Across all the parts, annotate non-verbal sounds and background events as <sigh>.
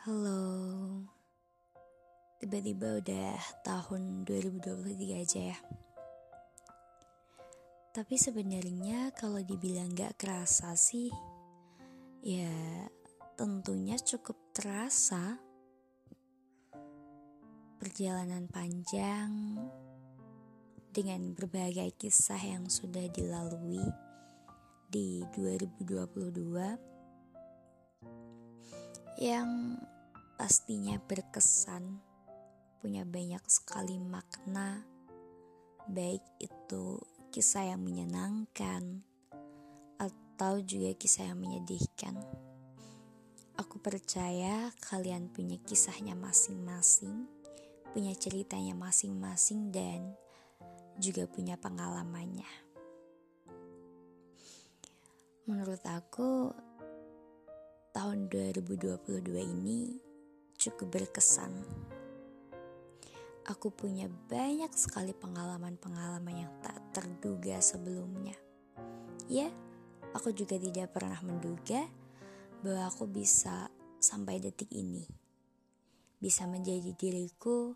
Halo. Tiba-tiba udah tahun 2023 aja ya. Tapi sebenarnya kalau dibilang gak kerasa sih Ya tentunya cukup terasa. Perjalanan panjang Dengan berbagai kisah yang sudah dilalui Di 2022 yang pastinya berkesan, punya banyak sekali makna, baik itu kisah yang menyenangkan atau juga kisah yang menyedihkan. Aku percaya kalian punya kisahnya masing-masing, punya ceritanya masing-masing, dan juga punya pengalamannya. Menurut aku, tahun 2022 ini cukup berkesan. Aku punya banyak sekali pengalaman-pengalaman yang tak terduga sebelumnya. Ya, aku juga tidak pernah menduga bahwa aku bisa sampai detik ini. Bisa menjadi diriku,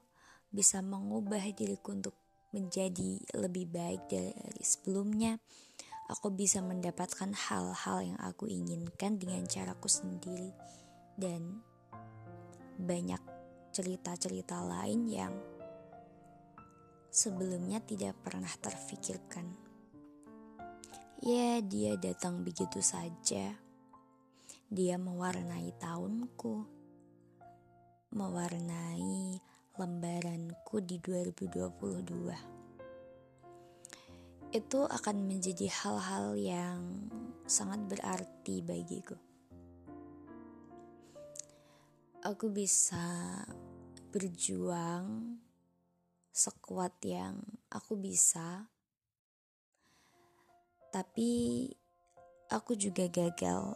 bisa mengubah diriku untuk menjadi lebih baik dari sebelumnya aku bisa mendapatkan hal-hal yang aku inginkan dengan caraku sendiri dan banyak cerita-cerita lain yang sebelumnya tidak pernah terfikirkan. Ya, dia datang begitu saja. Dia mewarnai tahunku, mewarnai lembaranku di 2022 itu akan menjadi hal-hal yang sangat berarti bagiku. Aku bisa berjuang sekuat yang aku bisa, tapi aku juga gagal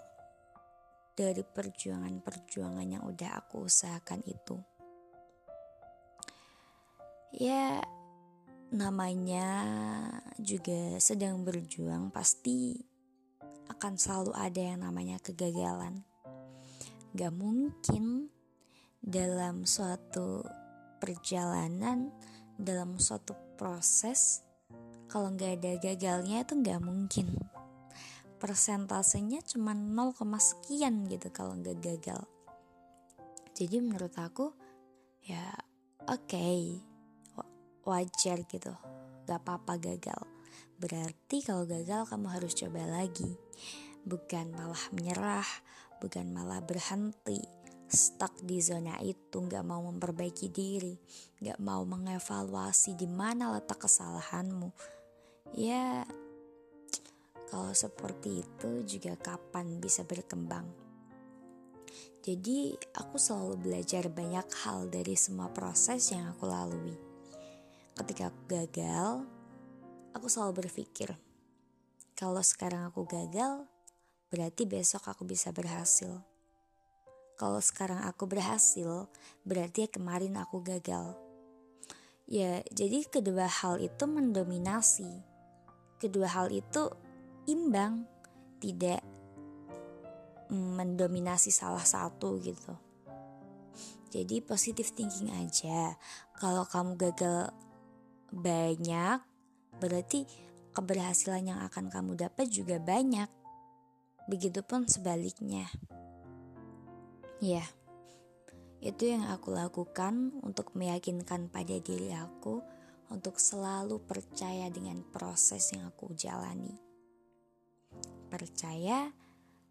dari perjuangan-perjuangan yang udah aku usahakan itu. Ya, namanya juga sedang berjuang pasti akan selalu ada yang namanya kegagalan. Gak mungkin dalam suatu perjalanan, dalam suatu proses, kalau gak ada gagalnya itu gak mungkin. Persentasenya cuma 0, sekian gitu kalau gak gagal. Jadi menurut aku ya oke okay, wajar gitu. Gak apa-apa gagal. Berarti kalau gagal kamu harus coba lagi. Bukan malah menyerah bukan malah berhenti. Stuck di zona itu gak mau memperbaiki diri. Gak mau mengevaluasi di mana letak kesalahanmu. Ya kalau seperti itu juga kapan bisa berkembang? Jadi aku selalu belajar banyak hal dari semua proses yang aku lalui ketika aku gagal, aku selalu berpikir, kalau sekarang aku gagal, berarti besok aku bisa berhasil. Kalau sekarang aku berhasil, berarti kemarin aku gagal. Ya, jadi kedua hal itu mendominasi. Kedua hal itu imbang, tidak mendominasi salah satu gitu. Jadi positive thinking aja. Kalau kamu gagal banyak, berarti keberhasilan yang akan kamu dapat juga banyak. Begitupun sebaliknya. Ya, itu yang aku lakukan untuk meyakinkan pada diri aku untuk selalu percaya dengan proses yang aku jalani. Percaya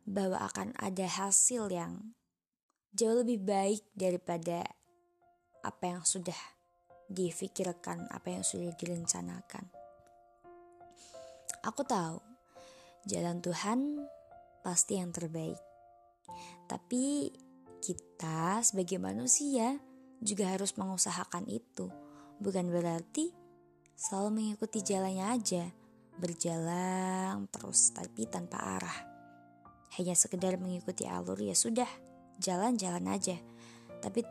bahwa akan ada hasil yang jauh lebih baik daripada apa yang sudah difikirkan apa yang sudah direncanakan. Aku tahu jalan Tuhan pasti yang terbaik. Tapi kita sebagai manusia juga harus mengusahakan itu. Bukan berarti selalu mengikuti jalannya aja, berjalan terus tapi tanpa arah. Hanya sekedar mengikuti alur ya sudah, jalan-jalan aja. Tapi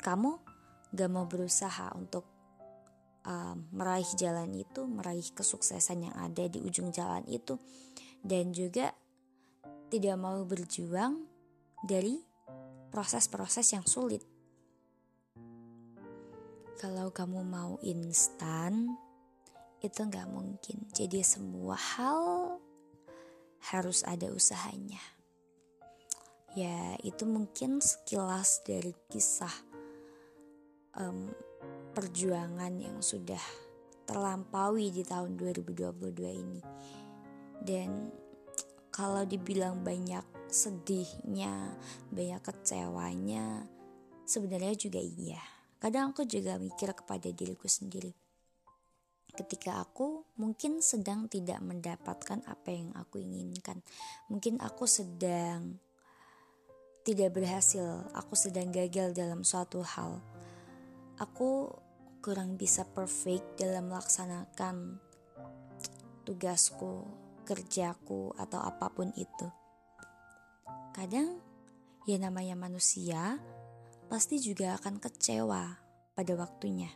kamu gak mau berusaha untuk uh, meraih jalan itu, meraih kesuksesan yang ada di ujung jalan itu, dan juga tidak mau berjuang dari proses-proses yang sulit. Kalau kamu mau instan, itu nggak mungkin. Jadi semua hal harus ada usahanya. Ya, itu mungkin sekilas dari kisah um, perjuangan yang sudah terlampaui di tahun 2022 ini. Dan kalau dibilang banyak sedihnya, banyak kecewanya, sebenarnya juga iya. Kadang aku juga mikir kepada diriku sendiri. Ketika aku mungkin sedang tidak mendapatkan apa yang aku inginkan, mungkin aku sedang tidak berhasil, aku sedang gagal dalam suatu hal. Aku kurang bisa perfect dalam melaksanakan tugasku, kerjaku, atau apa pun itu. Kadang, ya namanya manusia, pasti juga akan kecewa pada waktunya.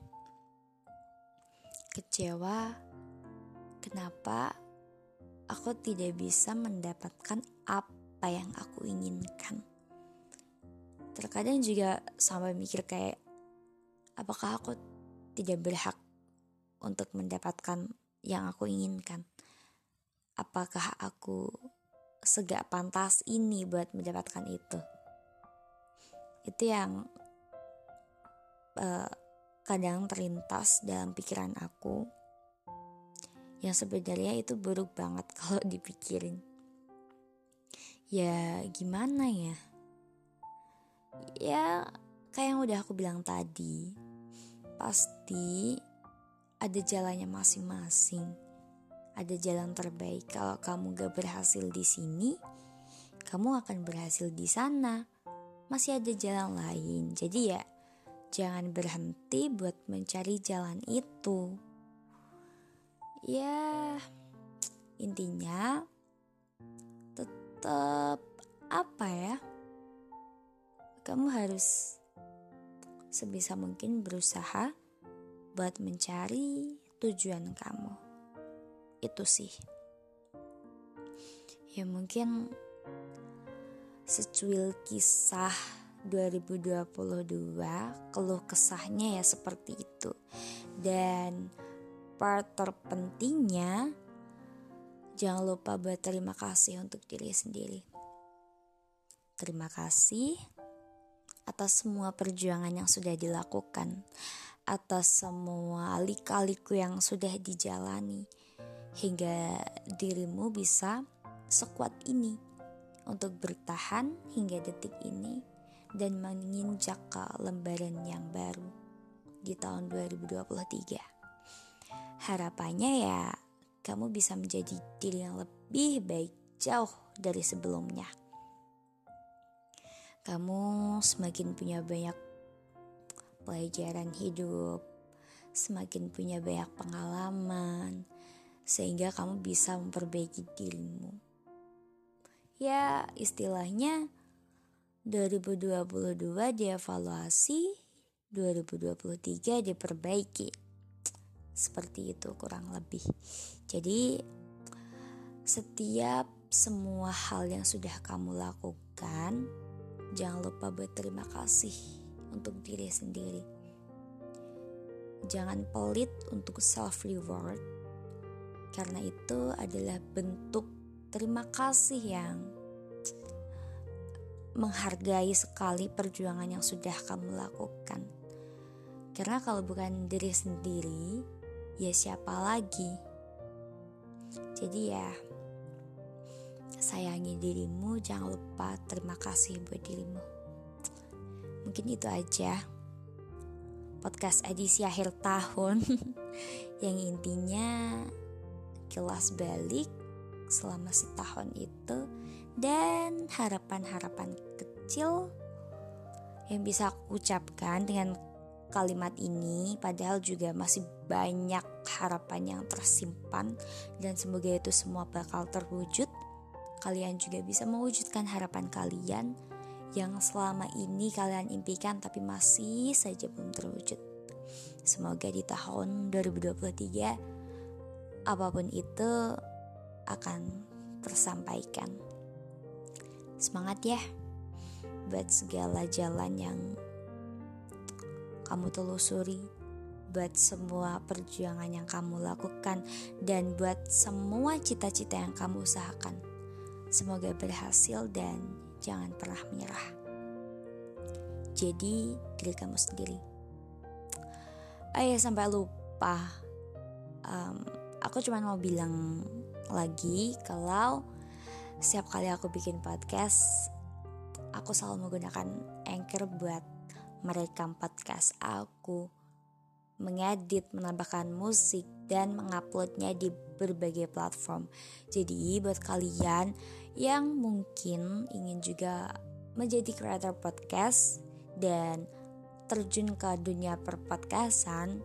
Kecewa, kenapa aku tidak bisa mendapatkan apa yang aku inginkan terkadang juga sampai mikir kayak apakah aku tidak berhak untuk mendapatkan yang aku inginkan? Apakah aku segak pantas ini buat mendapatkan itu? Itu yang uh, kadang terlintas dalam pikiran aku. Yang sebenarnya itu buruk banget <laughs> kalau dipikirin. Ya gimana ya? Ya kayak yang udah aku bilang tadi pasti ada jalannya masing-masing. Ada jalan terbaik. Kalau kamu gak berhasil di sini kamu akan berhasil di sana. Masih ada jalan lain. Jadi ya jangan berhenti buat mencari jalan itu. Ya intinya tetap apa ya? Kamu harus sebisa mungkin berusaha buat mencari tujuan kamu. Itu sih. Ya mungkin secuil kisah 2022 keluh kesahnya ya seperti itu. Dan part terpentingnya jangan lupa buat terima kasih untuk diri sendiri. Terima kasih atas semua perjuangan yang sudah dilakukan, atas semua lika-liku yang sudah dijalani, hingga dirimu bisa sekuat ini untuk bertahan hingga detik ini dan menginjak ke lembaran yang baru di tahun 2023. Harapannya ya kamu bisa menjadi diri yang lebih baik jauh dari sebelumnya kamu semakin punya banyak pelajaran hidup, semakin punya banyak pengalaman, sehingga kamu bisa memperbaiki dirimu. Ya, istilahnya 2022 dievaluasi, 2023 diperbaiki. Seperti itu kurang lebih. Jadi setiap semua hal yang sudah kamu lakukan Jangan lupa berterima kasih untuk diri sendiri. Jangan pelit untuk self reward karena itu adalah bentuk terima kasih yang menghargai sekali perjuangan yang sudah kamu lakukan. Karena kalau bukan diri sendiri, ya siapa lagi? Jadi ya, sayangi dirimu, jangan lupa terima kasih buat dirimu. Mungkin itu aja podcast edisi akhir tahun <laughs> yang intinya kelas balik selama setahun itu dan harapan-harapan kecil yang bisa aku ucapkan dengan kalimat ini padahal juga masih banyak harapan yang tersimpan dan semoga itu semua bakal terwujud kalian juga bisa mewujudkan harapan kalian yang selama ini kalian impikan tapi masih saja belum terwujud. Semoga di tahun 2023 apa pun itu akan tersampaikan. Semangat ya. buat segala jalan yang kamu telusuri, buat semua perjuangan yang kamu lakukan, dan buat semua cita-cita yang kamu usahakan. Semoga berhasil dan jangan pernah menyerah. Jadi diri kamu sendiri. Ya sampai lupa. Um, aku cuma mau bilang lagi kalau setiap kali aku bikin podcast, aku selalu menggunakan Anchor buat merekam podcast aku, mengedit, menambahkan musik, dan menguploadnya di berbagai platform. Jadi buat kalian yang mungkin ingin juga menjadi creator podcast dan terjun ke dunia perpodcastan,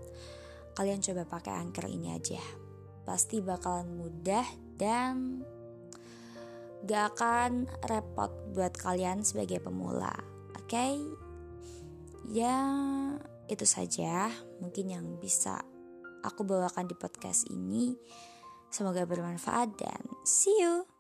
kalian coba pakai Anchor ini aja. Pasti bakalan mudah dan gak akan repot buat kalian sebagai pemula. Oke? Okay? Ya, itu saja mungkin yang bisa aku bawakan di podcast ini. Semoga bermanfaat dan see you.